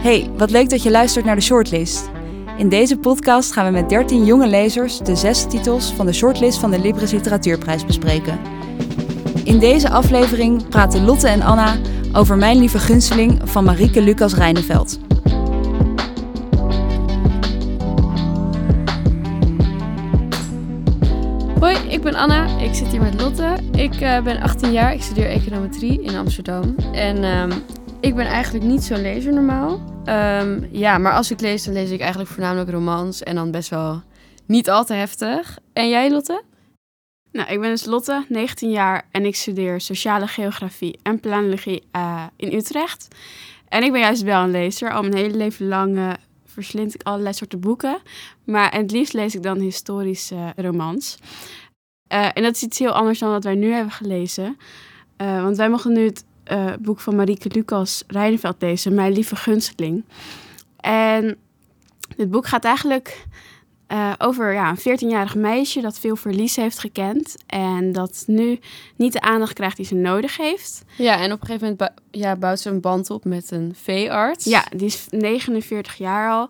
Hey, wat leuk dat je luistert naar de Shortlist. In deze podcast gaan we met 13 jonge lezers de zes titels van de shortlist van de Libris Literatuurprijs bespreken. In deze aflevering praten Lotte en Anna over Mijn Lieve Gunsteling van Marieke Lucas Rijneveld. Hoi, ik ben Anna. Ik zit hier met Lotte. Ik eh, ben 18 jaar. Ik studeer econometrie in Amsterdam. En ehm, ik ben eigenlijk niet zo'n lezer normaal. Ehm, ja, maar als ik lees, dan lees ik eigenlijk voornamelijk romans. En dan best wel niet al te heftig. En jij, Lotte? Nou, ik ben dus Lotte, 19 jaar en ik studeer sociale geografie en planologie eh, in Utrecht. En ik ben juist wel een lezer. Al mijn hele leven lang eh, verslind ik allerlei soorten boeken. Maar het liefst lees ik dan historische romans. Eh, en dat is iets heel anders dan wat wij nu hebben gelezen. want wij mogen nu het boek van Marieke Lucas Rijneveld lezen, Mijn Lieve Gunsteling. En dit boek gaat eigenlijk uh, over ja, een 14-jarig meisje dat veel verlies heeft gekend. En dat nu niet de aandacht krijgt die ze nodig heeft. Ja, en op een gegeven moment ja, bouwt ze een band op met een veearts. Ja, die is 49 jaar al.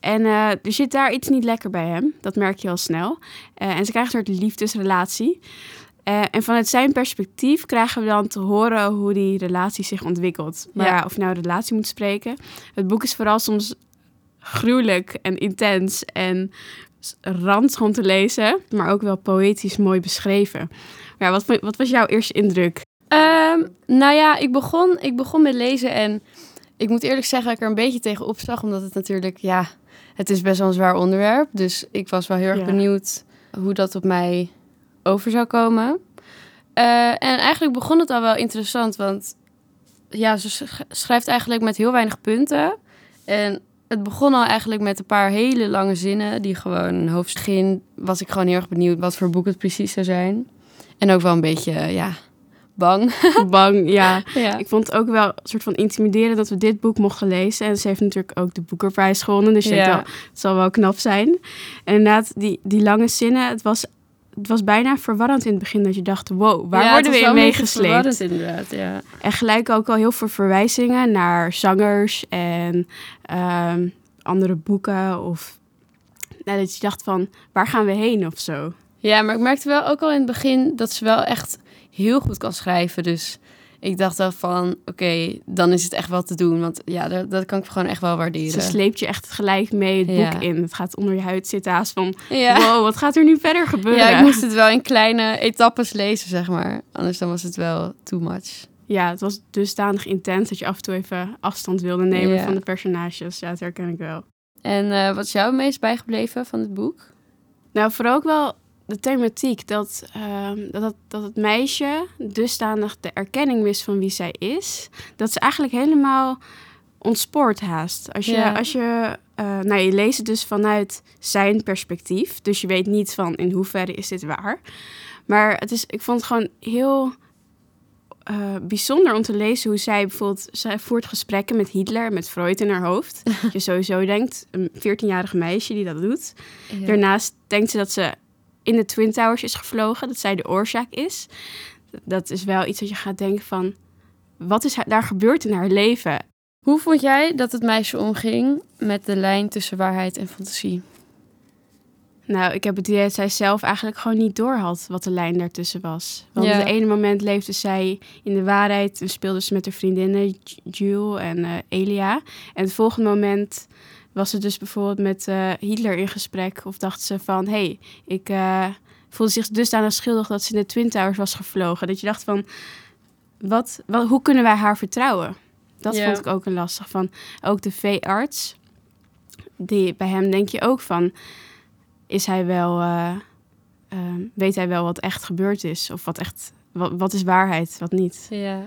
En uh, er zit daar iets niet lekker bij hem. Dat merk je al snel. Uh, en ze krijgt een soort liefdesrelatie. En vanuit zijn perspectief krijgen we dan te horen hoe die relatie zich ontwikkelt. Maar ja. of je nou relatie moet spreken. Het boek is vooral soms gruwelijk en intens en om te lezen, maar ook wel poëtisch mooi beschreven. Ja, wat, wat was jouw eerste indruk? Um, nou ja, ik begon, ik begon met lezen en ik moet eerlijk zeggen dat ik er een beetje tegen opzag, omdat het natuurlijk, ja, het is best wel een zwaar onderwerp. Dus ik was wel heel erg benieuwd hoe dat op mij over zou komen. Uh, en eigenlijk begon het al wel interessant, want ja, ze schrijft eigenlijk met heel weinig punten. En het begon al eigenlijk met een paar hele lange zinnen. Die gewoon een hoofdstuk was ik gewoon heel erg benieuwd wat voor boek het precies zou zijn. En ook wel een beetje, ja, bang. bang, ja. ja. Ik vond het ook wel een soort van intimiderend dat we dit boek mochten lezen. En ze heeft natuurlijk ook de Boekerprijs gewonnen. Dus ja. het zal wel knap zijn. En inderdaad, die, die lange zinnen, het was het was bijna verwarrend in het begin dat je dacht, wow, waar worden we in meegesleept? inderdaad, ja. En gelijk ook al heel veel verwijzingen naar zangers en ehm, andere boeken of nou, dat je dacht van, waar gaan we heen of zo? Ja, maar ik merkte wel ook al in het begin dat ze wel echt heel goed kan schrijven, dus ik dacht dan van, oké, dan is het echt wel te doen. Want ja, dat, dat, kan ik gewoon echt wel waarderen. Ze sleept je echt gelijk mee het boek in. Het gaat onder je huid zitten haast van, ja. wow, wat gaat er nu verder gebeuren? Ja, ik moest het wel in kleine etappes lezen, zeg maar. Anders dan was het wel too much. Ja, het was dusdanig intens dat je af en toe even afstand wilde nemen van de personages. Ja, dat herken ik wel. En uh, wat is jou het meest bijgebleven van het boek? Nou, vooral ook wel de thematiek dat, uh, dat, dat het meisje dusdanig de erkenning wist van wie zij is, dat ze eigenlijk helemaal ontspoort haast. Als je, als je, uh, nou, je leest het dus vanuit zijn perspectief, dus je weet niet van in hoeverre is dit waar. Maar het is, ik vond het gewoon heel uh, bijzonder om te lezen hoe zij bijvoorbeeld... Zij voert gesprekken met Hitler, met Freud in haar hoofd. je sowieso denkt, een 14-jarig meisje die dat doet. Daarnaast denkt ze dat ze in de Twin Towers is gevlogen, dat zij de oorzaak is. Dat is wel iets dat je gaat denken van, wat is daar gebeurd in haar leven? Hoe vond jij dat het meisje omging met de lijn tussen waarheid en fantasie? Nou, ik heb het idee dat zij zelf eigenlijk gewoon niet doorhad wat de lijn daartussen was. Want op het ene moment leefde zij in de waarheid en speelde ze met haar vriendinnen Jules en uh, Elia. En het volgende moment was ze dus bijvoorbeeld met uh, Hitler in gesprek of dacht ze van, hé, hey, ik uh, voelde zich dusdanig schuldig dat ze in de Twin Towers was gevlogen. Dat je dacht van, wat, wat hoe kunnen wij haar vertrouwen? Dat vond ik ook een lastig van. Ook de veearts, die, bij hem denk je ook van, is hij wel, uh, weet hij wel wat echt gebeurd is? Of wat echt, wat, wat is waarheid, wat niet? Ja.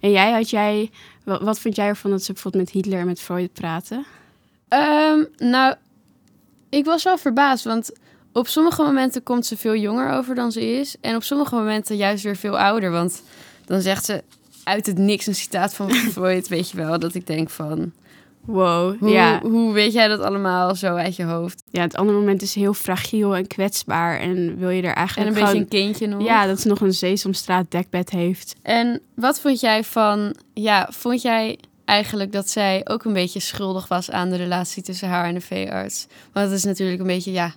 En jij, had jij, wat, wat vond jij ervan dat ze bijvoorbeeld met Hitler en met Freud praten? Um, nou, ik was wel verbaasd, want op sommige momenten komt ze veel jonger over dan ze is. En op sommige momenten juist weer veel ouder. Want dan zegt ze uit het niks een citaat van Freud, weet je wel. Dat ik denk van, wow, hoe, ja. hoe weet jij dat allemaal zo uit je hoofd? Ja, het andere moment is heel fragiel en kwetsbaar. En wil je er eigenlijk En een beetje een kindje nog. Ja, dat ze nog een Sesamstraat dekbed heeft. En wat vond jij van, ja, vond jij eigenlijk dat zij ook een beetje schuldig was aan de relatie tussen haar en de veearts. Want het is natuurlijk een beetje, ja,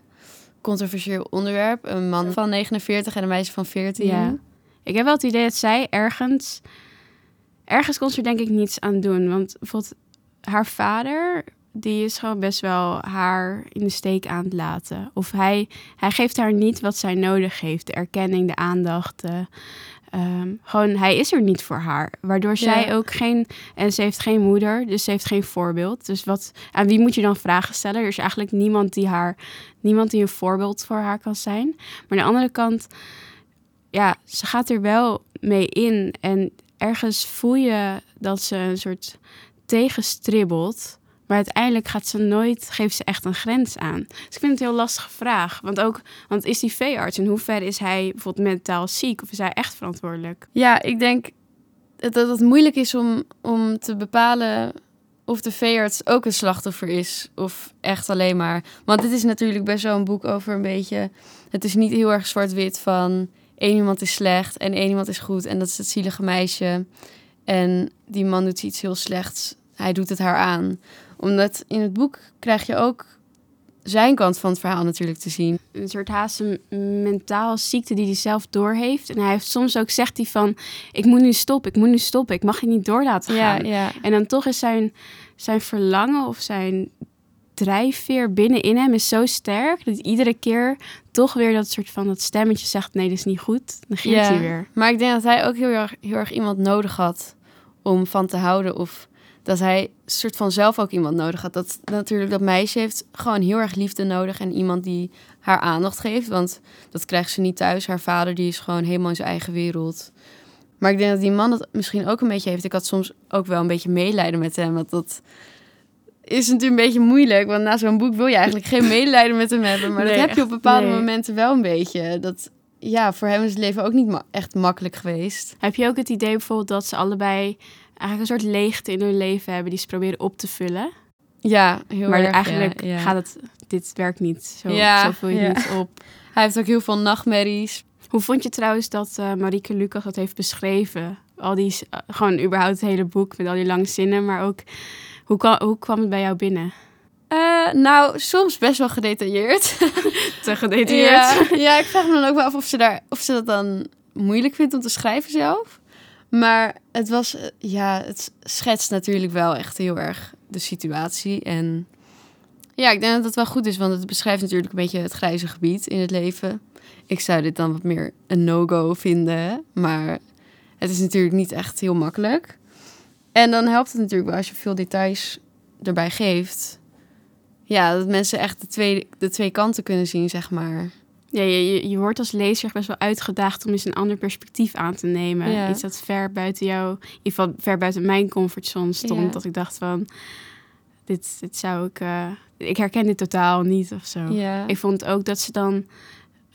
controversieel onderwerp. Een man van 49 en een meisje van 14. Ja. Ik heb wel het idee dat zij ergens... Ergens kon ze denk ik niets aan doen. Want bijvoorbeeld haar vader, die is gewoon best wel haar in de steek aan het laten. Of hij, hij geeft haar niet wat zij nodig heeft. De erkenning, de aandacht. Ehm, gewoon, hij is er niet voor haar. Waardoor zij ook geen... En ze heeft geen moeder, dus ze heeft geen voorbeeld. Dus wat, aan wie moet je dan vragen stellen? Er is eigenlijk niemand die haar... Niemand die een voorbeeld voor haar kan zijn. Maar aan de andere kant... Ja, ze gaat er wel mee in. En ergens voel je dat ze een soort tegenstribbelt. Maar uiteindelijk gaat ze nooit, geeft ze echt een grens aan. Dus ik vind het een heel lastige vraag. Want ook, want is die veearts in hoeverre is hij bijvoorbeeld mentaal ziek of is hij echt verantwoordelijk? Ja, ik denk dat het moeilijk is om, om te bepalen of de veearts ook een slachtoffer is of echt alleen maar. Want het is natuurlijk best wel een boek over een beetje. Het is niet heel erg zwart-wit van één iemand is slecht en één iemand is goed en dat is het zielige meisje. En die man doet iets heel slechts. Hij doet het haar aan omdat in het boek krijg je ook zijn kant van het verhaal natuurlijk te zien. Een soort haast een mentaal ziekte die hij zelf doorheeft. En hij heeft soms ook zegt hij van, ik moet nu stoppen, ik moet nu stoppen, ik mag je niet door laten gaan. Ja, ja. En dan toch is zijn, zijn verlangen of zijn drijfveer binnenin hem is zo sterk dat iedere keer toch weer dat soort van dat stemmetje zegt nee, dat is niet goed. Dan geeft ja, hij weer. Maar ik denk dat hij ook heel erg, heel erg iemand nodig had om van te houden of dat hij soort van zelf ook iemand nodig had. Dat natuurlijk dat meisje heeft gewoon heel erg liefde nodig en iemand die haar aandacht geeft, want dat krijgt ze niet thuis. Haar vader die is gewoon helemaal in zijn eigen wereld. Maar ik denk dat die man dat misschien ook een beetje heeft. Ik had soms ook wel een beetje medelijden met hem, want dat is natuurlijk een beetje moeilijk, want na zo'n boek wil je eigenlijk geen medelijden met hem hebben, maar dat heb je op bepaalde momenten wel een beetje. Dat ja, voor hem is het leven ook niet echt makkelijk geweest. Heb je ook het idee bijvoorbeeld dat ze allebei eigenlijk een soort leegte in hun leven hebben die ze proberen op te vullen. Ja, heel maar erg. Maar eigenlijk gaat het, dit werkt niet. Zo, ja, zo vul je niet op. Hij heeft ook heel veel nachtmerries. Hoe vond je trouwens dat uh, Marieke Lucas dat heeft beschreven? Al die, uh, gewoon überhaupt het hele boek met al die lange zinnen, maar ook hoe, kwam, hoe kwam het bij jou binnen? Uh, nou, soms best wel gedetailleerd. Te gedetailleerd. Ja, ja, ik vraag me dan ook wel af of ze, daar, of ze dat dan moeilijk vindt om te schrijven zelf. Maar het was, eh, ja, het schetst natuurlijk wel echt heel erg de situatie. En ja, ik denk dat het wel goed is, want het beschrijft natuurlijk een beetje het grijze gebied in het leven. Ik zou dit dan wat meer een no-go vinden, maar het is natuurlijk niet echt heel makkelijk. En dan helpt het natuurlijk wel als je veel details erbij geeft. Ja, dat mensen echt de twee, de twee kanten kunnen zien, zeg maar. Ja, je, je wordt als lezer best wel uitgedaagd om eens een ander perspectief aan te nemen. Iets dat ver buiten jou, in ieder geval ver buiten mijn comfortzone stond. Dat ik dacht van, dit, dit zou ik, uh, ik herken dit totaal niet of zo. Ik vond ook dat ze dan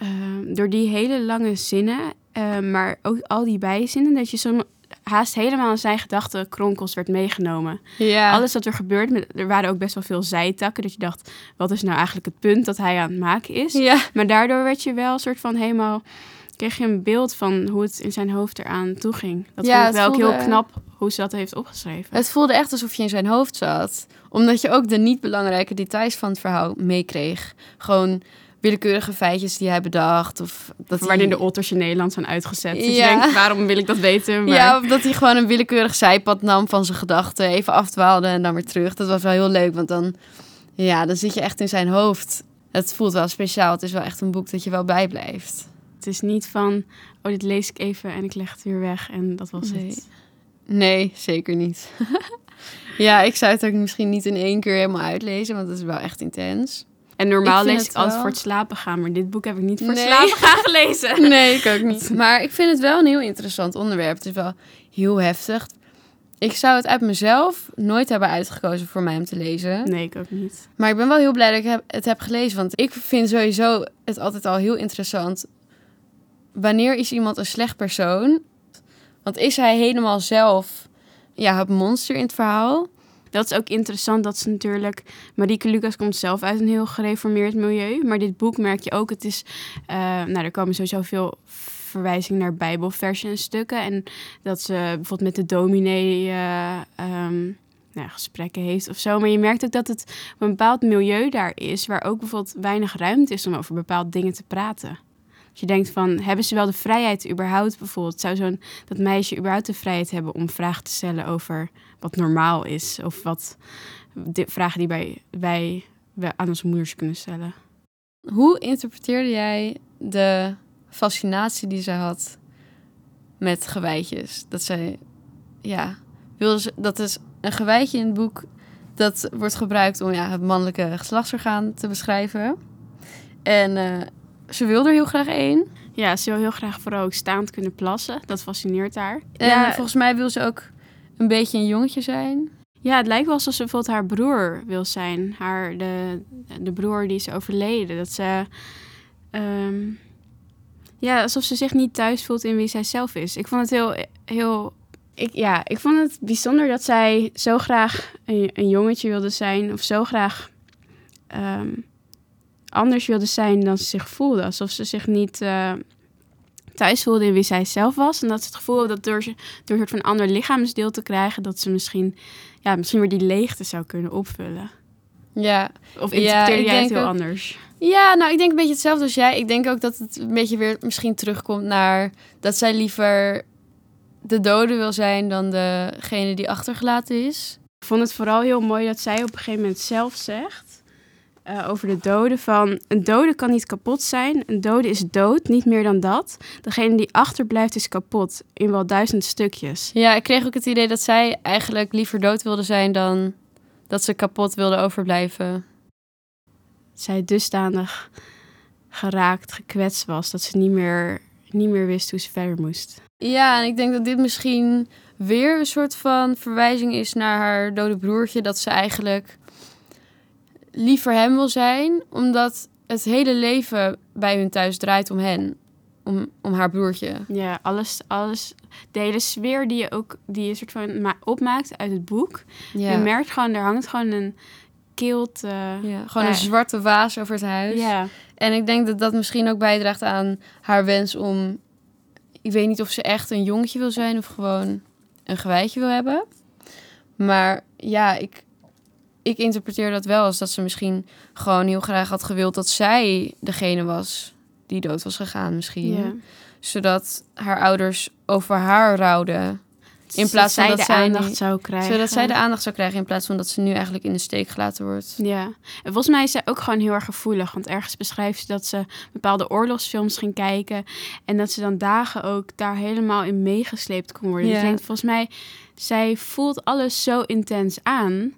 uh, door die hele lange zinnen, uh, maar ook al die bijzinnen, dat je zo haast helemaal in zijn gedachten kronkels werd meegenomen. Ja. Alles wat er gebeurde, er waren ook best wel veel zijtakken. Dat je dacht, wat is nou eigenlijk het punt dat hij aan het maken is? Ja. Maar daardoor werd je wel een soort van helemaal... kreeg je een beeld van hoe het in zijn hoofd eraan toe ging. Dat ja, vond ik wel voelde... heel knap hoe ze dat heeft opgeschreven. Het voelde echt alsof je in zijn hoofd zat. Omdat je ook de niet belangrijke details van het verhaal meekreeg. Gewoon willekeurige feitjes die hij bedacht. Of dat Waarin de otters in Nederland zijn uitgezet. Dus ja. je denkt, waarom wil ik dat weten? Maar... Ja, of dat hij gewoon een willekeurig zijpad nam van zijn gedachten. Even afdwaalde en dan weer terug. Dat was wel heel leuk, want dan, ja, dan zit je echt in zijn hoofd. Het voelt wel speciaal. Het is wel echt een boek dat je wel bijblijft. Het is niet van, oh, dit lees ik even en ik leg het weer weg en dat was nee. het. Nee, zeker niet. ja, ik zou het ook misschien niet in één keer helemaal uitlezen, want het is wel echt intens. En normaal lees ik altijd voor het slapen gaan, maar dit boek heb ik niet voor het slapen gaan gelezen. Nee, ik ook niet. Maar ik vind het wel een heel interessant onderwerp. Het is wel heel heftig. Ik zou het uit mezelf nooit hebben uitgekozen voor mij om te lezen. Nee, ik ook niet. Maar ik ben wel heel blij dat ik het heb gelezen. Want ik vind sowieso het altijd al heel interessant. Wanneer is iemand een slecht persoon? Want is hij helemaal zelf ja, het monster in het verhaal? Dat is ook interessant dat ze natuurlijk... Marieke Lucas komt zelf uit een heel gereformeerd milieu. Maar dit boek merk je ook, het is... Uh, nou, er komen sowieso veel verwijzingen naar bijbelversen en stukken. En dat ze bijvoorbeeld met de dominee... Uh, um, nou, gesprekken heeft of zo. Maar je merkt ook dat het een bepaald milieu daar is, waar ook bijvoorbeeld weinig ruimte is om over bepaalde dingen te praten. Je denkt van, hebben ze wel de vrijheid überhaupt bijvoorbeeld? Zou zo'n dat meisje überhaupt de vrijheid hebben om vragen te stellen over wat normaal is? Of wat vragen die wij, wij, aan onze moeders kunnen stellen. Hoe interpreteerde jij de fascinatie die zij had met gewijtjes? Dat zij, ja, wilde ze, dat is een gewijtje in het boek dat wordt gebruikt om ja, het mannelijke geslachtsorgaan te beschrijven. En uh, ze wilde er heel graag één. Ja, ze wil heel graag vooral ook staand kunnen plassen. Dat fascineert haar. En ja, volgens mij wil ze ook een beetje een jongetje zijn. Ja, het lijkt wel alsof ze bijvoorbeeld haar broer wil zijn. Haar, de, de broer die is overleden. Dat ze... Um, ja, alsof ze zich niet thuis voelt in wie zij zelf is. Ik vond het heel... heel ik, ja, ik vond het bijzonder dat zij zo graag een, een jongetje wilde zijn. Of zo graag um, anders wilde zijn dan ze zich voelde. Alsof ze zich niet... Uh, thuis voelde in wie zij zelf was. En dat ze het gevoel dat door, door een soort van ander lichaamsdeel te krijgen, dat ze misschien, ja, misschien weer die leegte zou kunnen opvullen. Ja. Of interpreteer ja, jij het heel anders? Ja, nou, ik denk een beetje hetzelfde als jij. Ik denk ook dat het een beetje weer misschien terugkomt naar dat zij liever de dode wil zijn dan degene die achtergelaten is. Ik vond het vooral heel mooi dat zij op een gegeven moment zelf zegt uh, over de doden van een dode kan niet kapot zijn. Een dode is dood, niet meer dan dat. Degene die achterblijft is kapot in wel duizend stukjes. Ja, ik kreeg ook het idee dat zij eigenlijk liever dood wilde zijn dan dat ze kapot wilde overblijven. Zij dusdanig geraakt, gekwetst was dat ze niet meer, niet meer wist hoe ze verder moest. Ja, en ik denk dat dit misschien weer een soort van verwijzing is naar haar dode broertje. Dat ze eigenlijk liever hem wil zijn, omdat het hele leven bij hun thuis draait om hen. Om, om haar broertje. Ja, alles, alles. De hele sfeer die je ook die je soort van opmaakt uit het boek. Ja. Je merkt gewoon, er hangt gewoon een kilt. ja, gewoon een zwarte waas over het huis. Ja. En ik denk dat dat misschien ook bijdraagt aan haar wens om. Ik weet niet of ze echt een jongetje wil zijn of gewoon een gewijtje wil hebben. Maar ja, ik, ik interpreteer dat wel als dat ze misschien gewoon heel graag had gewild dat zij degene was die dood was gegaan, misschien. Zodat haar ouders over haar rouwden. In plaats van dat zij de aandacht zou krijgen. Zodat zij de aandacht zou krijgen in plaats van dat ze nu eigenlijk in de steek gelaten wordt. Ja, en volgens mij is zij ook gewoon heel erg gevoelig. Want ergens beschrijft ze dat ze bepaalde oorlogsfilms ging kijken. En dat ze dan dagen ook daar helemaal in meegesleept kon worden. Ja. Dus ik denk, volgens mij, zij voelt alles zo intens aan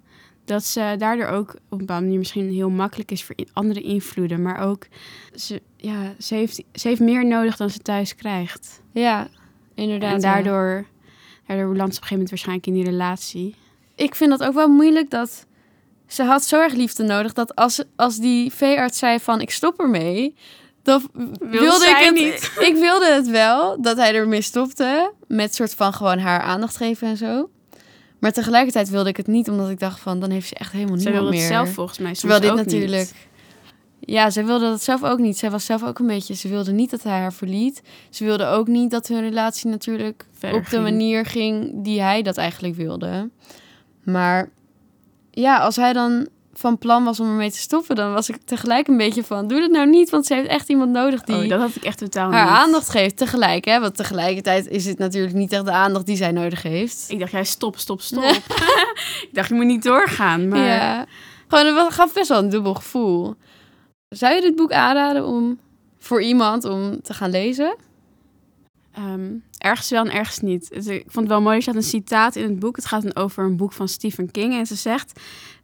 dat ze daardoor ook op een bepaalde manier misschien heel makkelijk is voor andere invloeden. Maar ook, ze, ja, ze, heeft, ze heeft meer nodig dan ze thuis krijgt. Ja, inderdaad. En daardoor, daardoor landt ze op een gegeven moment waarschijnlijk in die relatie. Ik vind dat ook wel moeilijk dat ze had zorgliefde nodig. Dat als, als die veearts zei van ik stop ermee, dan wilde ik het niet. Ik wilde het wel dat hij ermee stopte. Met soort van gewoon haar aandacht geven en zo. Maar tegelijkertijd wilde ik het niet, omdat ik dacht van, dan heeft ze echt helemaal niemand meer. Ze wilde het zelf volgens mij Terwijl dit natuurlijk... Ja, ze wilde dat zelf ook niet. Zij was zelf ook een beetje... Ze wilde niet dat hij haar verliet. Ze wilde ook niet dat hun relatie natuurlijk op de manier ging die hij dat eigenlijk wilde. Maar ja, als hij dan van plan was om ermee te stoppen, dan was ik tegelijk een beetje van: doe dat nou niet, want ze heeft echt iemand nodig die. Oh, dat had ik echt totaal haar aandacht geeft tegelijk, hè? Want tegelijkertijd is het natuurlijk niet echt de aandacht die zij nodig heeft. Ik dacht, jij stop, stop, stop. ik dacht, je moet niet doorgaan. Maar... Ja. Gewoon, het gaf best wel een dubbel gevoel. Zou je dit boek aanraden om voor iemand om te gaan lezen? Um, ergens wel en ergens niet. Ik vond het wel mooi, er staat een citaat in het boek. Het gaat dan over een boek van Stephen King. En ze zegt,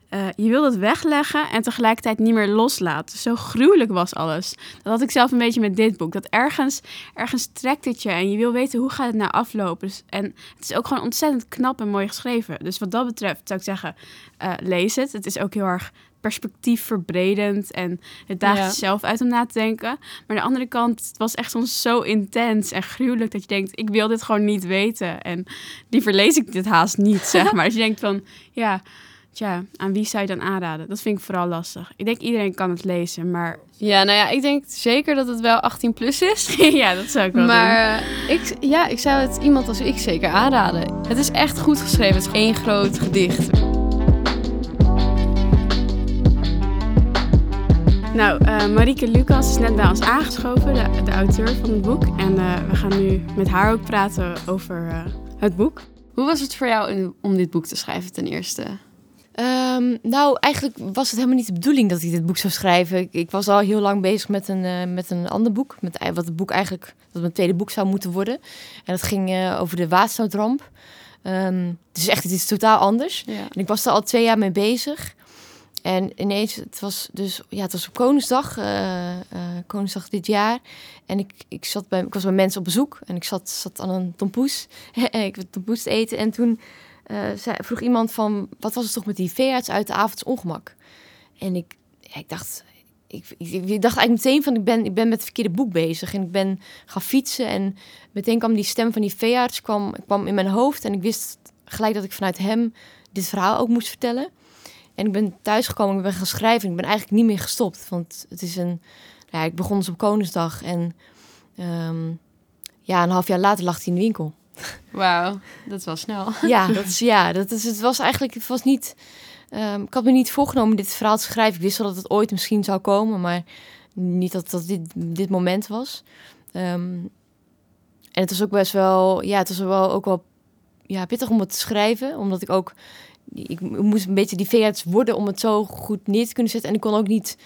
uh, je wil het wegleggen en tegelijkertijd niet meer loslaten. Zo gruwelijk was alles. Dat had ik zelf een beetje met dit boek. Dat ergens, ergens trekt het je en je wil weten hoe gaat het nou aflopen. Dus, en het is ook gewoon ontzettend knap en mooi geschreven. Dus wat dat betreft zou ik zeggen, uh, lees het. Het is ook heel erg perspectief verbredend en het daagt ja. zelf uit om na te denken. Maar aan de andere kant, het was echt soms zo intens en gruwelijk dat je denkt, ik wil dit gewoon niet weten. En liever lees ik dit haast niet, zeg maar. Als je denkt van, ja tja, aan wie zou je dan aanraden? Dat vind ik vooral lastig. Ik denk iedereen kan het lezen, maar... Ja, nou ja, ik denk zeker dat het wel 18 plus is. ja, dat zou ik wel maar, eh, ik, ja, ik zou het iemand als ik zeker aanraden. Het is echt goed geschreven. Het is één groot gedicht. Nou, uh, Marieke Lucas is net bij ons aangeschoven, de, auteur van het boek. En eh, we gaan nu met haar ook praten over het boek. Hoe was het voor jou om dit boek te schrijven ten eerste? Um, nou, eigenlijk was het helemaal niet de bedoeling dat ik dit boek zou schrijven. Ik, ik was al heel lang bezig met een, uh, met een ander boek. Met wat het boek eigenlijk, dat mijn tweede boek zou moeten worden. En dat ging uh, over de waterstootramp. Um, dus echt, het is totaal anders. Ja. En ik was er al twee jaar mee bezig. En ineens, het was dus, ja, het was op Koningsdag, uh, Koningsdag dit jaar. En ik, ik, zat bij, ik was bij mensen op bezoek en ik zat, zat aan een tompoes. ik werd tompoes te eten en toen uh, zei, vroeg iemand van, wat was het toch met die veearts uit de avonds ongemak? En ik, ik dacht, ik, dacht eigenlijk meteen van, ik ben, ik ben met het verkeerde boek bezig. En ik ben gaan fietsen en meteen kwam die stem van die veearts kwam, kwam in mijn hoofd. En ik wist gelijk dat ik vanuit hem dit verhaal ook moest vertellen. En ik ben thuisgekomen, ik ben gaan schrijven. Ik ben eigenlijk niet meer gestopt. Want het is een. Ja, ik begon dus op Koningsdag. En um, ja, een half jaar later lag hij in de winkel. Wauw, dat was snel. Ja, dat is, ja dat is, het was eigenlijk. Het was niet. Um, ik had me niet voorgenomen dit verhaal te schrijven. Ik wist wel dat het ooit misschien zou komen, maar niet dat dat dit, dit moment was. Um, en het was ook best wel. Ja, het was wel ook wel ja, pittig om het te schrijven, omdat ik ook ik moest een beetje die veearts worden om het zo goed neer te kunnen zetten. En ik kon ook niet.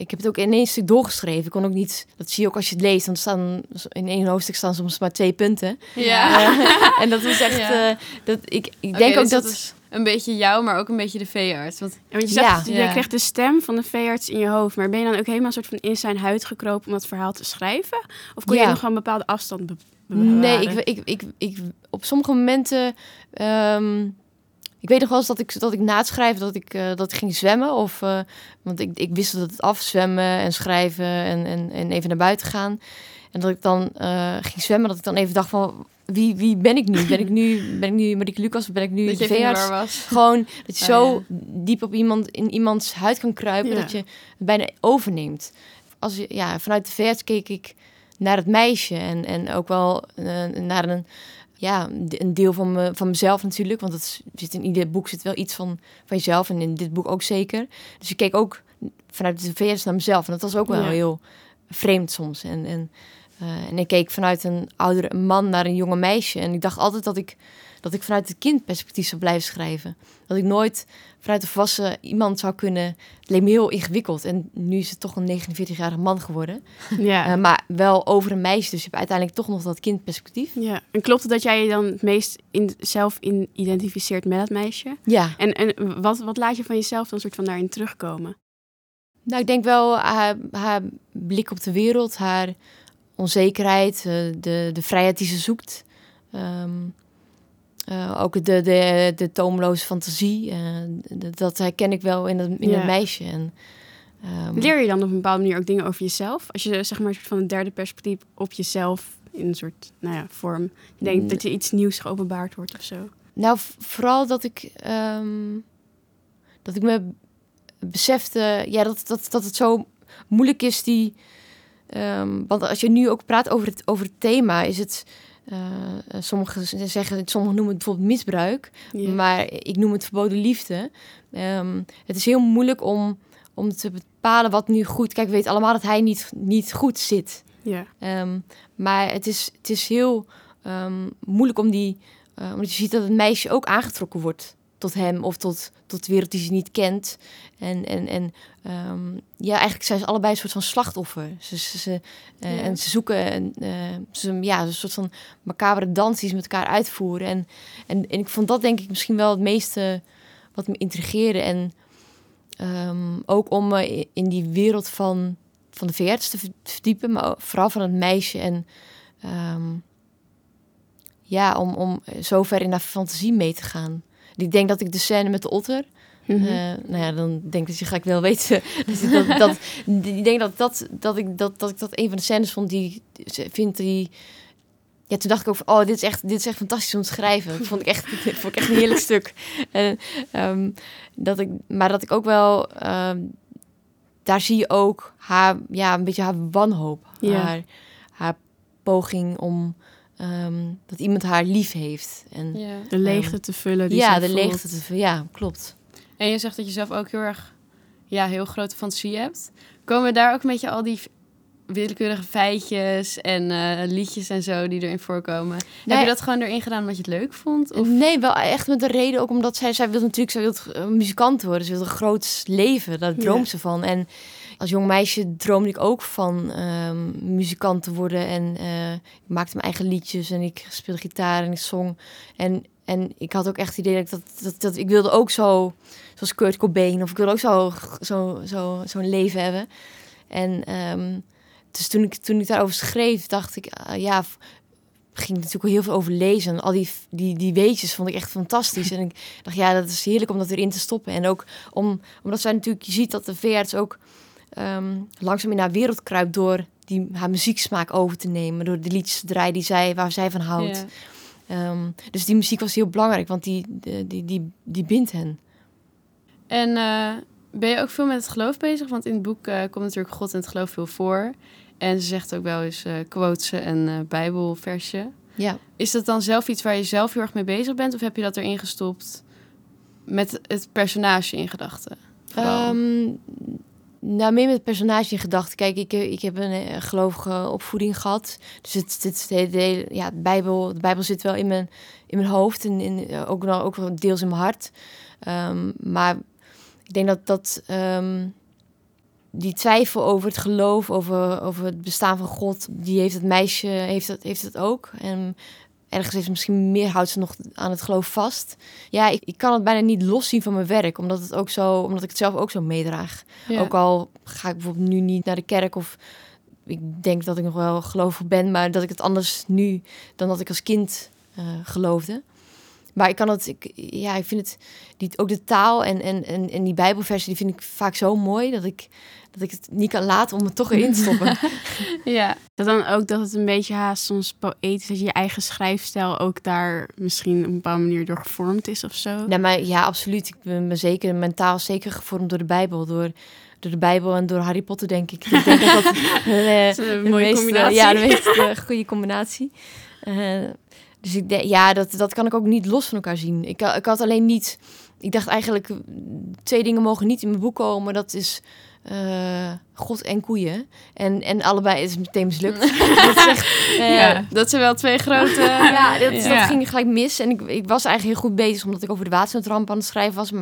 Ik heb het ook in één stuk doorgeschreven. Ik kon ook niet. Dat zie je ook als je het leest. Dan staan in één hoofdstuk staan soms maar twee punten. Ja. Uh, en dat is echt. Ja. Uh, dat ik, ik okay, denk ook dus dat. dat is een beetje jou, maar ook een beetje de veearts. Want, ja, want je zegt, ja. je krijgt de stem van de veearts in je hoofd. Maar ben je dan ook helemaal een soort van in zijn huid gekropen om dat verhaal te schrijven? Of kon Ja. je nog wel een bepaalde afstand be bewaren? Nee, ik, ik, ik, ik, op sommige momenten. ehm, ik weet nog wel eens dat ik, dat ik na het schrijven dat ik, eh, dat ik ging zwemmen. Of, eh, want ik, ik wist dat het afzwemmen en schrijven en, en, en even naar buiten gaan. En dat ik dan eh, ging zwemmen, dat ik dan even dacht van... Wie, wie ben ik nu? Ben ik nu, ben ik nu Marieke Lucas of ben ik nu dat de veearts? was. Gewoon dat je Oh, zo ja. diep op iemand, in iemands huid kan kruipen... Ja. dat je het bijna overneemt. Als je, ja, vanuit de veearts keek ik naar het meisje en, en ook wel naar een, ja, een deel van, me, van mezelf natuurlijk. Want het zit in ieder boek zit wel iets van, van jezelf en in dit boek ook zeker. Dus ik keek ook vanuit de VS naar mezelf. En dat was ook wel Ja. heel vreemd soms. En, en, eh, en ik keek vanuit een oudere man naar een jonge meisje. En ik dacht altijd dat ik, dat ik vanuit het kindperspectief zou blijven schrijven. Dat ik nooit vanuit een volwassen iemand zou kunnen. Het leek me heel ingewikkeld. En nu is het toch een 49-jarige man geworden. Ja. Eh, maar wel over een meisje. Dus je hebt uiteindelijk toch nog dat kindperspectief. ja. En klopt het dat jij je dan het meest in, zelf in identificeert met dat meisje? Ja. En, en wat, wat laat je van jezelf dan soort van daarin terugkomen? Nou, ik denk wel haar, haar blik op de wereld, haar onzekerheid, eh, de, de vrijheid die ze zoekt. Ehm, eh, ook de, de, de toomloze fantasie. d- dat herken ik wel in het, in Ja. het meisje. En, ehm, Leer je dan op een bepaalde manier ook dingen over jezelf? Als je zeg maar een soort van een derde perspectief op jezelf in een soort nou ja, vorm. Denkt Mm. dat je iets nieuws geopenbaard wordt of zo. Nou, vooral dat ik, ehm, dat ik me besefte, ja, dat, dat, dat het zo moeilijk is die. ehm, want als je nu ook praat over het, over het thema, is het. Eh, sommigen zeggen, sommigen noemen het bijvoorbeeld misbruik, maar ik noem het verboden liefde. Ehm, het is heel moeilijk om, om te bepalen wat nu goed. Kijk, we weten allemaal dat hij niet, niet goed zit. ja. Ehm, maar het is, het is heel ehm, moeilijk om die... eh, omdat je ziet dat het meisje ook aangetrokken wordt tot hem of tot, tot de wereld die ze niet kent. En, en, en ehm, ja, eigenlijk zijn ze allebei een soort van slachtoffer. Ze, ze, ze, eh, Ja. En ze zoeken een, eh, ze, ja, een soort van macabere dans die ze met elkaar uitvoeren. En, en, en ik vond dat denk ik misschien wel het meeste wat me intrigeerde. En ehm, ook om me in die wereld van, van de veearts te ver- verdiepen, maar vooral van het meisje. En ehm, ja, om, om zo ver in haar fantasie mee te gaan. Ik denk dat ik de scène met de otter, Mhm. eh, nou ja, dan denk ik dat je ga ik wel weten. Dus dat, dat, ik denk dat, dat, dat, ik, dat, dat ik dat een van de scènes vond die vindt die. Ja, toen dacht ik ook van, oh, dit is echt, dit is echt fantastisch om te schrijven. Dat vond ik echt, vond ik echt een heerlijk stuk. En, ehm, dat ik, maar dat ik ook wel, ehm, daar zie je ook haar, ja, een beetje haar wanhoop. Ja. Haar, haar poging om, ehm, dat iemand haar lief heeft. En, Ja. De leegte te vullen. Die ja, de voelt. leegte te vullen. Ja, klopt. En je zegt dat je zelf ook heel erg ja, heel grote fantasie hebt. Komen daar ook een beetje al die willekeurige feitjes en uh, liedjes en zo die erin voorkomen. Heb je dat gewoon erin gedaan omdat je het leuk vond? Of? Nee, wel echt met de reden ook omdat zij, zij wil natuurlijk, zij wil muzikant worden. Ze wil een groot leven, daar droomt ze van. En als jong meisje droomde ik ook van um, muzikant te worden. En uh, ik maakte mijn eigen liedjes en ik speelde gitaar en ik zong. En, en ik had ook echt het idee dat, dat, dat, dat ik wilde ook zo, zoals Kurt Cobain, of ik wilde ook zo, zo, zo, zo'n leven hebben. En um, dus toen ik, toen ik daarover schreef, dacht ik, uh, ja, ging natuurlijk heel veel over lezen. En al die, die, die weetjes vond ik echt fantastisch. En ik dacht, ja, dat is heerlijk om dat erin te stoppen. En ook om, omdat zij natuurlijk, je ziet dat de veearts ook um, langzaam in haar wereld kruipt door die, haar muzieksmaak over te nemen. Door de liedjes te draaien die zij, waar zij van houdt. Um, dus die muziek was heel belangrijk, want die, die, die, die, die bindt hen. En uh, ben je ook veel met het geloof bezig? Want in het boek uh, komt natuurlijk God en het geloof veel voor. En ze zegt ook wel eens uh, quotes en bijbelversje. Ja. Is dat dan zelf iets waar je zelf heel erg mee bezig bent? Of heb je dat erin gestopt met het personage in gedachten? Um, nou, meer met personage in gedachten. Kijk, ik, ik heb een uh, gelovige opvoeding gehad. Dus het, het, het, hele, ja, de, Bijbel, de Bijbel zit wel in mijn, in mijn hoofd en in, ook, wel, ook deels in mijn hart. Um, maar ik denk dat dat um, die twijfel over het geloof, over, over het bestaan van God, die heeft het meisje heeft dat, heeft het ook. En ergens heeft misschien meer houdt ze nog aan het geloof vast. Ja, ik, ik kan het bijna niet loszien van mijn werk, omdat het ook zo, omdat ik het zelf ook zo meedraag. Ja. Ook al ga ik bijvoorbeeld nu niet naar de kerk of ik denk dat ik nog wel gelovig ben, maar dat ik het anders nu dan dat ik als kind uh, geloofde. Maar ik kan het, ik, ja, ik vind het, die, ook de taal en, en, en, en die Bijbelversie, die vind ik vaak zo mooi dat ik, dat ik het niet kan laten om het toch erin te stoppen. ja. Dat dan ook dat het een beetje haast soms poëtisch, dat je eigen schrijfstijl ook daar misschien op een bepaalde manier door gevormd is of zo. Ja, maar ja, absoluut. Ik ben me zeker mentaal zeker gevormd door de Bijbel, door door de Bijbel en door Harry Potter, denk ik. Ik denk dat dat, dat een mooie meest, combinatie. ja, de meest uh, goede combinatie. Uh, dus ik denk, ja, dat, dat kan ik ook niet los van elkaar zien. Ik, ik had alleen niet. Ik dacht eigenlijk, twee dingen mogen niet in mijn boek komen. Dat is uh, God en koeien. En, en allebei is het meteen mislukt. dat, is echt, uh, ja, dat zijn wel twee grote... ja, dat, ja. dat, ging gelijk mis. En ik, ik was eigenlijk heel goed bezig, omdat ik over de watersnoodramp aan het schrijven was.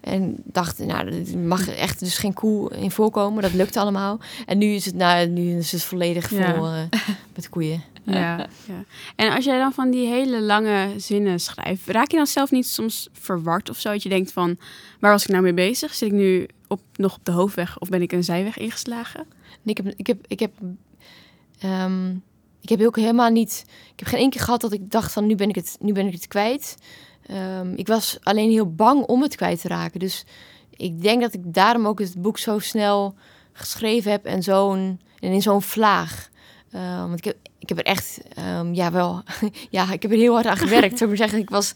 En dacht, nou, er mag echt dus geen koe in voorkomen. Dat lukt allemaal. En nu is het, nou, nu is het volledig vol uh, met koeien. Ja, ja. En als jij dan van die hele lange zinnen schrijft, raak je dan zelf niet soms verward of zo? Dat je denkt van, waar was ik nou mee bezig? Zit ik nu op, nog op de hoofdweg of ben ik een zijweg ingeslagen? Nee, ik heb, ik heb, ik heb, um, ik heb ook helemaal niet. Ik heb geen één keer gehad dat ik dacht van nu ben ik het, nu ben ik het kwijt. Um, ik was alleen heel bang om het kwijt te raken. Dus ik denk dat ik daarom ook het boek zo snel geschreven heb en zo'n en in zo'n vlaag. Uh, want ik heb, ik heb er echt, um, ja wel, ja, ik heb er heel hard aan gewerkt. zou ik maar zeggen, ik was,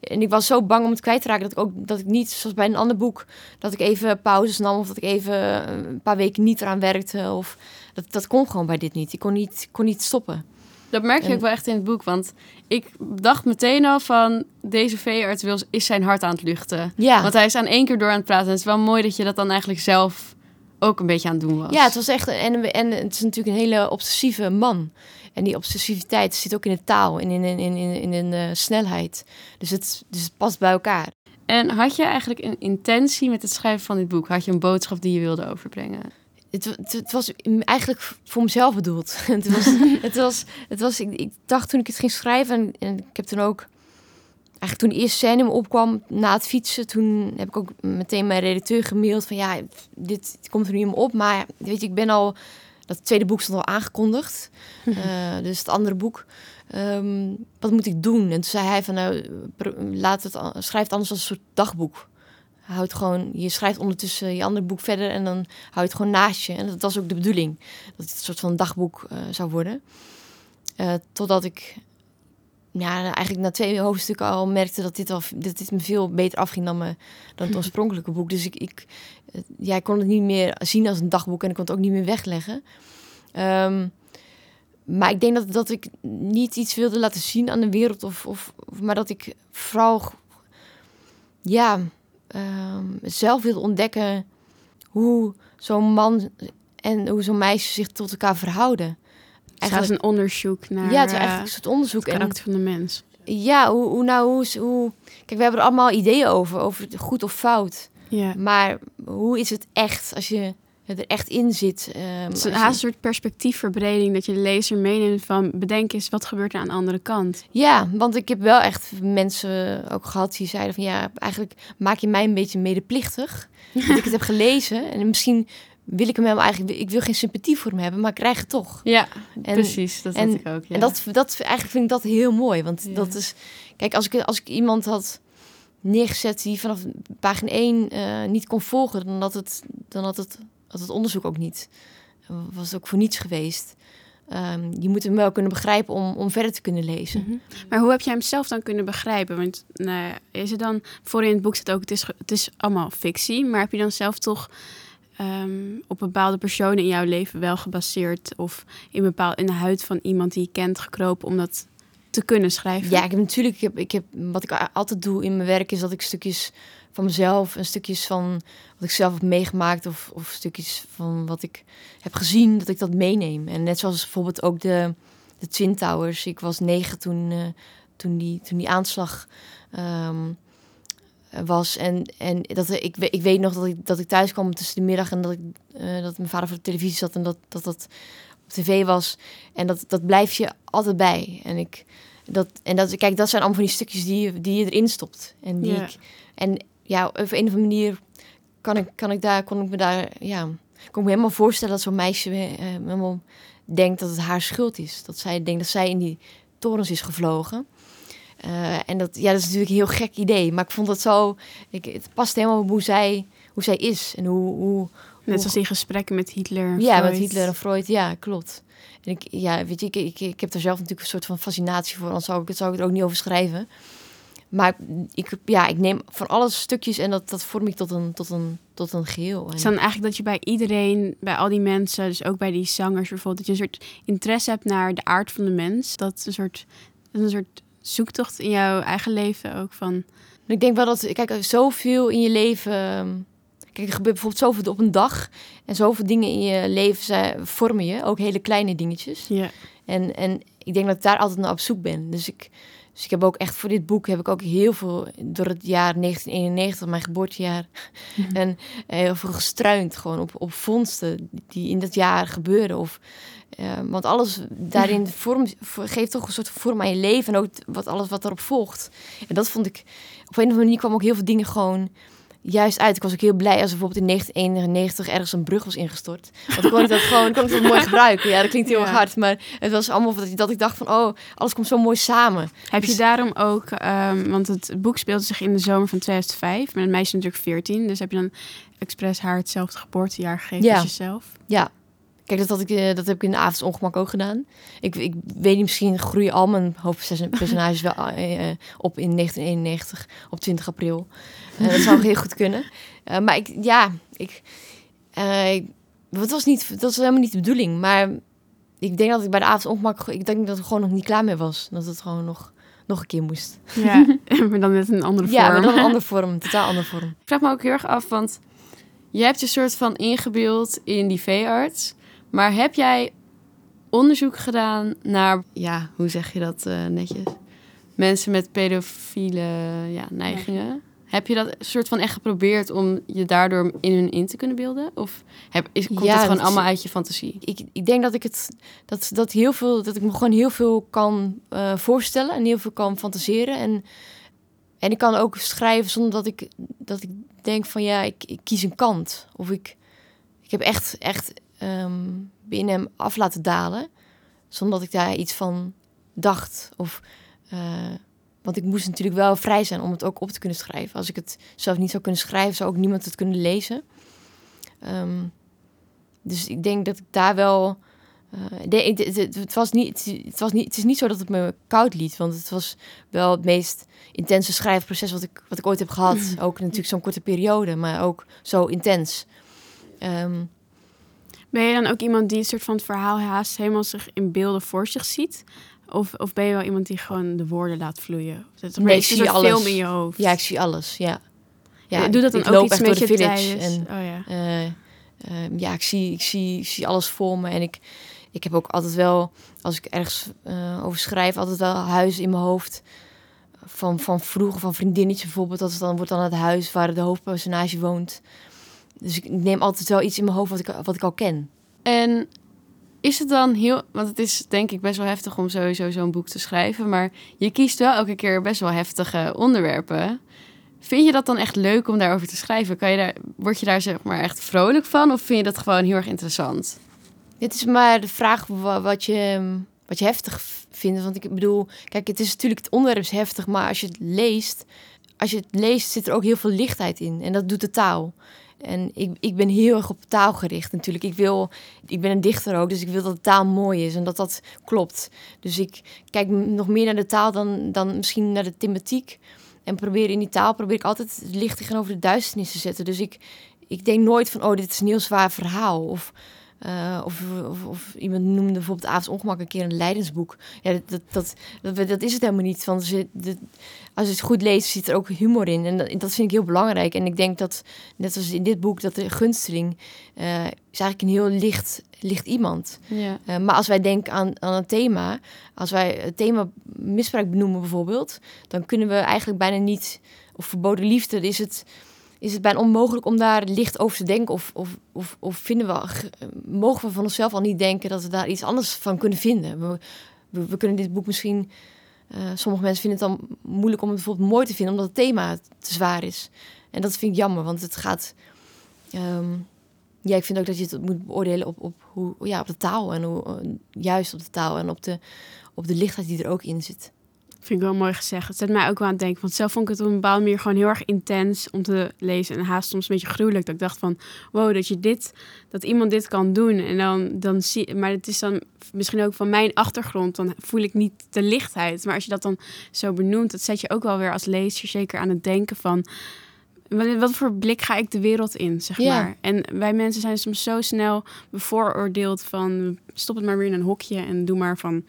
en ik was zo bang om het kwijt te raken dat ik ook, dat ik niet, zoals bij een ander boek, dat ik even pauzes nam of dat ik even een paar weken niet eraan werkte. Of dat, dat kon gewoon bij dit niet. Ik kon niet, kon niet stoppen. Dat merk je en, ook wel echt in het boek, want ik dacht meteen al van deze veearts is zijn hart aan het luchten. Ja. Want hij is aan één keer door aan het praten. En het is wel mooi dat je dat dan eigenlijk zelf ook een beetje aan het doen was. Ja, het was echt en, en het is natuurlijk een hele obsessieve man. En die obsessiviteit zit ook in de taal en in, in, in, in, in de snelheid. Dus het, dus het past bij elkaar. En had je eigenlijk een intentie met het schrijven van dit boek? Had je een boodschap die je wilde overbrengen? Het, het, het was eigenlijk voor mezelf bedoeld. het was, het was, het was ik, ik, dacht toen ik het ging schrijven, en, en ik heb toen ook eigenlijk toen de eerste scène me opkwam na het fietsen, toen heb ik ook meteen mijn redacteur gemaild van ja, dit, komt er nu in me op, maar weet je, ik ben al dat tweede boek stond al aangekondigd. uh, dus het andere boek. Um, wat moet ik doen? En toen zei hij van nou, laat het, schrijf het anders als een soort dagboek. Houd gewoon, je schrijft ondertussen je andere boek verder en dan hou je het gewoon naast je. En dat was ook de bedoeling, dat het een soort van dagboek uh, zou worden. Uh, totdat ik ja, eigenlijk na twee hoofdstukken al merkte dat dit, al, dat dit me veel beter afging dan, me, dan het oorspronkelijke boek. Dus ik, ik, ja, ik kon het niet meer zien als een dagboek en ik kon het ook niet meer wegleggen. Um, maar ik denk dat, dat ik niet iets wilde laten zien aan de wereld, of, of, maar dat ik vooral ja, um, zelf wilde ontdekken hoe zo'n man en hoe zo'n meisje zich tot elkaar verhouden. Eigenlijk een onderzoek naar ja, het is eigenlijk een soort onderzoek. het karakter van de mens. Ja, hoe, hoe nou, hoe, hoe... Kijk, we hebben er allemaal ideeën over, over goed of fout. Ja. Maar hoe is het echt als je er echt in zit? Um, het is een, haast een soort perspectiefverbreding dat je de lezer meeneemt van bedenk eens wat gebeurt er aan de andere kant. Ja, want ik heb wel echt mensen ook gehad die zeiden van ja, eigenlijk maak je mij een beetje medeplichtig dat ik het heb gelezen en misschien wil ik hem helemaal eigenlijk, ik wil geen sympathie voor hem hebben, maar ik krijg het toch. Ja, en, precies, dat en, ik ook. Ja. En dat, dat, eigenlijk vind ik dat heel mooi, want dat is, kijk, als ik, als ik iemand had neergezet die vanaf pagina 1 uh, niet kon volgen, dan had het, dan had het, had het onderzoek ook niet, was het ook voor niets geweest. Um, je moet hem wel kunnen begrijpen om, om verder te kunnen lezen. Mm -hmm. Maar hoe heb jij hem zelf dan kunnen begrijpen? Want nou, is het dan, voor in het boek staat ook, het is, het is allemaal fictie, maar heb je dan zelf toch um, op bepaalde personen in jouw leven wel gebaseerd of in, bepaal, in de huid van iemand die je kent gekropen om dat te kunnen schrijven? Ja, ik heb natuurlijk, ik heb, ik heb, wat ik altijd doe in mijn werk is dat ik stukjes van mezelf en stukjes van wat ik zelf heb meegemaakt of, of stukjes van wat ik heb gezien, dat ik dat meeneem. En net zoals bijvoorbeeld ook de, de Twin Towers. Ik was negen toen, uh, toen, die, toen die aanslag um, was. En, en dat, ik, ik weet nog dat ik, dat ik thuis kwam tussen de middag en dat, ik, uh, dat mijn vader voor de televisie zat en dat dat, dat op tv was. En dat, dat blijf je altijd bij. En ik. Dat, en dat, kijk, dat zijn allemaal van die stukjes die, die je erin stopt. En die Ja. ik. En ja, op een of andere manier kan ik, kan ik daar, kon ik me daar, ja, kon ik me helemaal voorstellen dat zo'n meisje eh, helemaal denkt dat het haar schuld is. Dat zij denkt dat zij in die torens is gevlogen. Eh, en dat, ja, dat is natuurlijk een heel gek idee. Maar ik vond het zo, ik, het past helemaal op hoe zij, hoe zij is. En hoe, hoe, Net zoals die gesprekken met Hitler. ja, met. Hitler en Freud, ja, klopt. En ik, ja, weet je, ik, ik, ik heb er zelf natuurlijk een soort van fascinatie voor, anders zou ik, zou ik er ook niet over schrijven. Maar ik, ja, ik neem van alles stukjes en dat, dat vorm ik tot een, tot een, tot een geheel. En, Dus dan eigenlijk dat je bij iedereen, bij al die mensen, dus ook bij die zangers bijvoorbeeld, dat je een soort interesse hebt naar de aard van de mens. Dat is een soort, dat is een soort zoektocht in jouw eigen leven ook van. ik denk wel dat, kijk, zoveel in je leven. ehm, Kijk, er gebeurt bijvoorbeeld zoveel op een dag. En zoveel dingen in je leven zijn, vormen je. Ook hele kleine dingetjes. Ja. En, en ik denk dat ik daar altijd naar op zoek ben. Dus ik, dus ik heb ook echt voor dit boek heb ik ook heel veel door het jaar 1991, mijn geboortejaar, en eh, heel veel gestruind gewoon op, op vondsten die in dat jaar gebeuren. Of, eh, want alles daarin vorm, geeft toch een soort vorm aan je leven en ook wat, alles wat erop volgt. En dat vond ik, op een of andere manier kwam ook heel veel dingen gewoon juist uit. Ik was ook heel blij als er bijvoorbeeld in 1991 ergens een brug was ingestort. Want dan kon ik dat gewoon kon ik dat mooi gebruiken. Ja, dat klinkt heel Ja. erg hard, maar het was allemaal dat ik, dat ik dacht van, oh, alles komt zo mooi samen. Heb je Dus- daarom ook, ehm, want het boek speelde zich in de zomer van 2005, met een meisje natuurlijk 14, dus heb je dan expres haar hetzelfde geboortejaar gegeven Ja. als jezelf? Ja. Kijk, dat, had ik, eh, dat heb ik in de avondsongemak ook gedaan. Ik, ik weet niet, misschien groeien al mijn hoofdpersonages wel eh, eh, op in 1991, op 20 april. Eh, dat zou heel goed kunnen. Eh, maar ik, ja, ik, eh, ik- dat was niet, dat was helemaal niet de bedoeling. Maar ik denk dat ik bij de avondsongemak, ik denk dat ik gewoon nog niet klaar mee was. Dat het gewoon nog, nog een keer moest. Ja, maar dan met een andere Ja, vorm. maar dan een andere vorm, totaal andere vorm. Ik vraag me ook heel erg af, want je hebt je soort van ingebeeld in die veearts. Maar heb jij onderzoek gedaan naar, ja, hoe zeg je dat netjes? Mensen met pedofiele ja, neigingen. Heb je dat soort van echt geprobeerd om je daardoor in hun in te kunnen beelden? Of heb, is, komt Ja, het gewoon allemaal uit je fantasie? ik, ik denk dat ik het dat, dat heel veel dat ik me gewoon heel veel kan eh, voorstellen en heel veel kan fantaseren en en ik kan ook schrijven zonder dat ik dat ik denk van ja ik, ik kies een kant of ik ik heb echt echt ehm, binnen hem af laten dalen zonder dat ik daar iets van dacht of eh, want ik moest natuurlijk wel vrij zijn om het ook op te kunnen schrijven. Als ik het zelf niet zou kunnen schrijven, zou ook niemand het kunnen lezen. Ehm, dus ik denk dat ik daar wel. eh, de- het, het, het was niet, het, was niet, het is niet zo dat het me koud liet, want het was wel het meest intense schrijfproces wat ik, wat ik ooit heb gehad. Ook natuurlijk zo'n korte periode, maar ook zo intens. Ehm, Ben je dan ook iemand die een soort van het verhaal haast helemaal zich in beelden voor zich ziet? Of, of ben je wel iemand die gewoon de woorden laat vloeien? Dat Nee, ik zie alles. film in je hoofd. ja, ik zie alles. Ja. ja, doe dat dan ik ook loop iets echt met door je de village tijdens? en oh ja. eh, ehm, ja, ik zie, ik, zie, ik zie alles voor me. En ik, ik heb ook altijd wel, als ik ergens eh, over schrijf, altijd wel huizen in mijn hoofd. Van, van vroeger, van vriendinnetje bijvoorbeeld. Dat dan, wordt dan het huis waar de hoofdpersonage woont. Dus ik neem altijd wel iets in mijn hoofd wat ik, wat ik al ken. En is het dan heel... Want het is denk ik best wel heftig om sowieso zo'n boek te schrijven. Maar je kiest wel elke keer best wel heftige onderwerpen. Vind je dat dan echt leuk om daarover te schrijven? Kan je daar, word je daar zeg maar echt vrolijk van? Of vind je dat gewoon heel erg interessant? Het is maar de vraag wa- wat je, wat je heftig vindt. Want ik bedoel, kijk, het is natuurlijk het onderwerp is heftig, maar als je het leest, als je het leest, zit er ook heel veel lichtheid in. En dat doet de taal. En ik, ik ben heel erg op taal gericht natuurlijk. Ik, wil, ik ben een dichter ook, dus ik wil dat de taal mooi is en dat dat klopt. Dus ik kijk nog meer naar de taal dan, dan misschien naar de thematiek. En probeer in die taal probeer ik altijd het licht tegenover de duisternis te zetten. Dus ik, ik denk nooit van, oh, dit is een heel zwaar verhaal. Of, eh, of, of, of iemand noemde bijvoorbeeld Avonds Ongemak een keer een leidensboek. Ja, dat, dat, dat, dat, is het helemaal niet. Want als je, de- als je het goed leest, zit er ook humor in. En dat, dat vind ik heel belangrijk. En ik denk dat, net als in dit boek, dat de gunsteling eh, is eigenlijk een heel licht, licht iemand. Ja. Eh, maar als wij denken aan, aan een thema, als wij het thema misbruik benoemen bijvoorbeeld, dan kunnen we eigenlijk bijna niet, of verboden liefde, is het, is het bijna onmogelijk om daar licht over te denken. Of, of, of, of vinden we, ge- mogen we van onszelf al niet denken dat we daar iets anders van kunnen vinden. We, we, we kunnen dit boek misschien, eh, sommige mensen vinden het dan moeilijk om het bijvoorbeeld mooi te vinden, omdat het thema te zwaar is. En dat vind ik jammer, want het gaat. ehm, ja, ik vind ook dat je het moet beoordelen op, op, hoe, ja, op de taal. En hoe, eh, juist op de taal en op de, op de lichtheid die er ook in zit. Vind ik wel mooi gezegd. Het zet mij ook wel aan het denken. Want zelf vond ik het op een bepaalde manier gewoon heel erg intens om te lezen. En haast soms een beetje gruwelijk. Dat ik dacht van, wow, dat je dit, dat iemand dit kan doen. En dan, dan zie maar het is dan misschien ook van mijn achtergrond. Dan voel ik niet de lichtheid. Maar als je dat dan zo benoemt, dat zet je ook wel weer als lezer zeker aan het denken van... Wat voor blik ga ik de wereld in, zeg maar. En wij mensen zijn soms zo snel bevooroordeeld van... stop het maar weer in een hokje en doe maar van...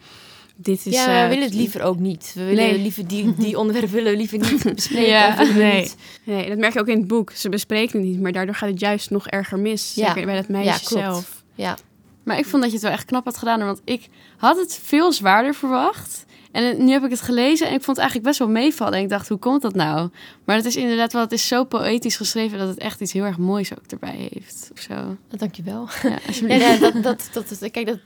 Dit is, ja, eh, we willen het liever ook niet. We willen Nee. liever die, die onderwerpen willen we liever niet bespreken. Ja, nee. Nee, dat merk je ook in het boek. Ze bespreken het niet, maar daardoor gaat het juist nog erger mis. Ja. Zeker bij dat meisje Ja, zelf. Ja, Maar ik vond dat je het wel echt knap had gedaan. Want ik had het veel zwaarder verwacht. En nu heb ik het gelezen en ik vond het eigenlijk best wel meevallen. En ik dacht, hoe komt dat nou? Maar het is inderdaad wel, het is zo poëtisch geschreven... dat het echt iets heel erg moois ook erbij heeft. Of zo. dankjewel. Ja, alsjeblieft. ja, dat, dat, dat, kijk, dat,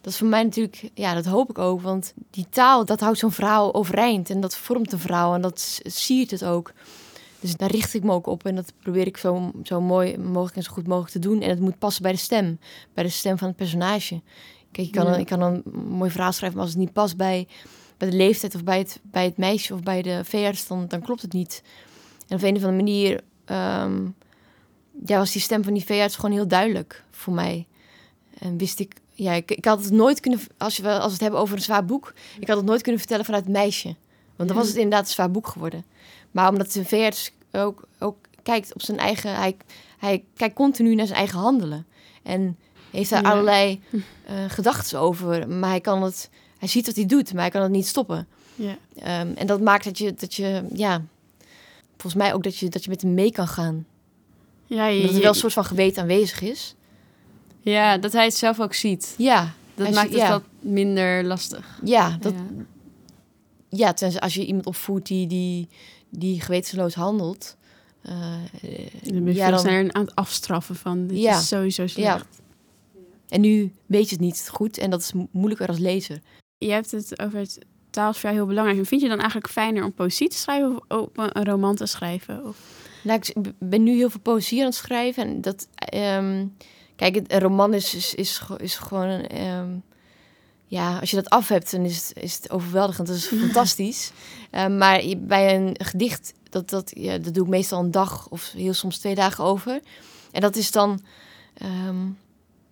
dat is voor mij natuurlijk, ja, dat hoop ik ook. Want die taal, dat houdt zo'n verhaal overeind. En dat vormt een verhaal en dat siert het ook. Dus daar richt ik me ook op. En dat probeer ik zo, zo mooi mogelijk en zo goed mogelijk te doen. En het moet passen bij de stem. Bij de stem van het personage. Kijk, je kan, Ja. een, ik kan een mooi verhaal schrijven, maar als het niet past bij, bij de leeftijd of bij het, bij het meisje of bij de veearts, dan, dan klopt het niet. En op een of andere manier ehm, ja, was die stem van die veearts gewoon heel duidelijk voor mij. En wist ik, ja, ik, ik had het nooit kunnen, als, je, als we het hebben over een zwaar boek, ik had het nooit kunnen vertellen vanuit meisje. Want dan was het inderdaad een zwaar boek geworden. Maar omdat de veearts ook, ook kijkt op zijn eigen, hij, hij kijkt continu naar zijn eigen handelen. En heeft daar Ja. allerlei eh gedachten over. Maar hij kan het, hij ziet wat hij doet, maar hij kan het niet stoppen. Ja. Ehm, en dat maakt dat je, dat je, ja, volgens mij ook dat je, dat je met hem mee kan gaan. Ja, je, Dat er wel een soort van geweten aanwezig is. Ja, dat hij het zelf ook ziet. Ja, Dat maakt het ja. wat minder lastig. ja, dat, Ja. ja. tenzij als je iemand opvoedt die, die, die gewetensloos handelt. eh, Dan ben je ja, dan- sneller aan het afstraffen van dit Ja. is sowieso slecht. en nu weet je het niet goed en dat is mo- moeilijker als lezer. Je hebt het over het taal is voor jou heel belangrijk. En vind je dan eigenlijk fijner om poëzie te schrijven of op een, roman te schrijven? Of... Nou, ik ben nu heel veel poëzie aan het schrijven. En dat, ehm, kijk, een roman is, is, is, ge- is gewoon ehm, ja, als je dat af hebt, dan is het, is het overweldigend. Dat is fantastisch. Ehm, maar bij een gedicht, dat, dat, ja, dat doe ik meestal een dag of heel soms twee dagen over. En dat is dan, ehm,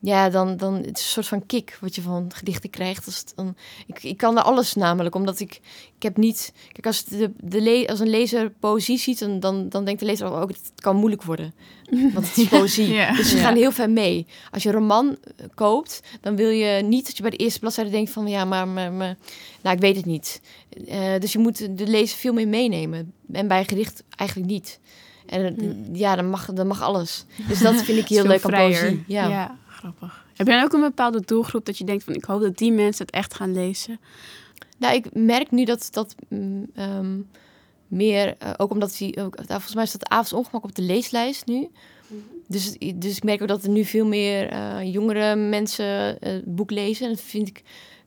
ja, dan, dan het is een soort van kick wat je van gedichten krijgt. Als het dan, ik, ik kan er alles namelijk, omdat ik, ik heb niet... Kijk, als, de, de le- als een lezer poëzie ziet, dan, dan, dan denkt de lezer ook, het kan moeilijk worden. Want het is poëzie. Ja. Dus ze Ja. gaan heel ver mee. Als je een roman eh, koopt, dan wil je niet dat je bij de eerste bladzijde denkt van... ja, maar, maar, maar nou, ik weet het niet. Eh, dus je moet de lezer veel meer meenemen. En bij een gedicht eigenlijk niet. En ja, dan mag, dan mag alles. Dus dat vind ik heel leuk aan poëzie. Ja. ja, grappig. Heb dan ook een bepaalde doelgroep dat je denkt van ik hoop dat die mensen het echt gaan lezen? Nou, ik merk nu dat dat mm, ehm, meer, eh, ook omdat hij ook, nou, volgens mij staat Avonds Ongemak op de leeslijst nu. Dus, dus ik merk ook dat er nu veel meer eh, jongere mensen eh, het boek lezen. En dat vind ik,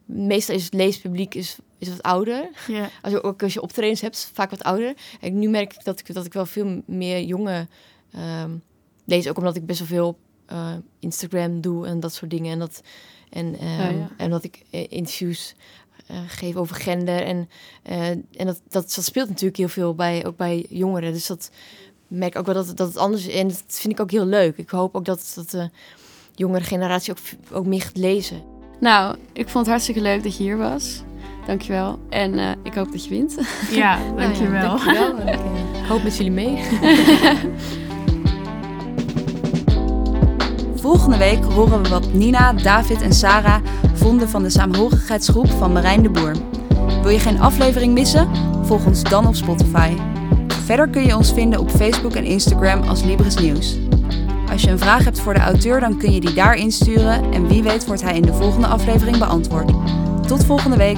meestal is het leespubliek is, is wat ouder. Ja. Als je, ook als je optredens hebt, vaak wat ouder. En nu merk ik dat ik, dat ik wel veel meer jonge ehm, lees. Ook omdat ik best wel veel eh, Instagram doe en dat soort dingen. En dat, en, ehm, Ja, ja. en dat ik eh, interviews eh, geef over gender. En, eh, en dat, dat, dat speelt natuurlijk heel veel bij, ook bij jongeren. Dus dat merk ik ook wel dat, het- dat het anders is. En dat vind ik ook heel leuk. Ik hoop ook dat, dat de jongere generatie ook, ook meer gaat lezen. Nou, ik vond het hartstikke leuk dat je hier was. Dankjewel. En eh, ik hoop dat je wint. Ja, Nou ja, dankjewel. dankjewel. Ik hoop met jullie mee. Volgende week horen we wat Nina, David en Sarah vonden van de saamhorigheidsgroep van Marijn de Boer. Wil je geen aflevering missen? Volg ons dan op Spotify. Verder kun je ons vinden op Facebook en Instagram als Libris Nieuws. Als je een vraag hebt voor de auteur, dan kun je die daar insturen en wie weet wordt hij in de volgende aflevering beantwoord. Tot volgende week!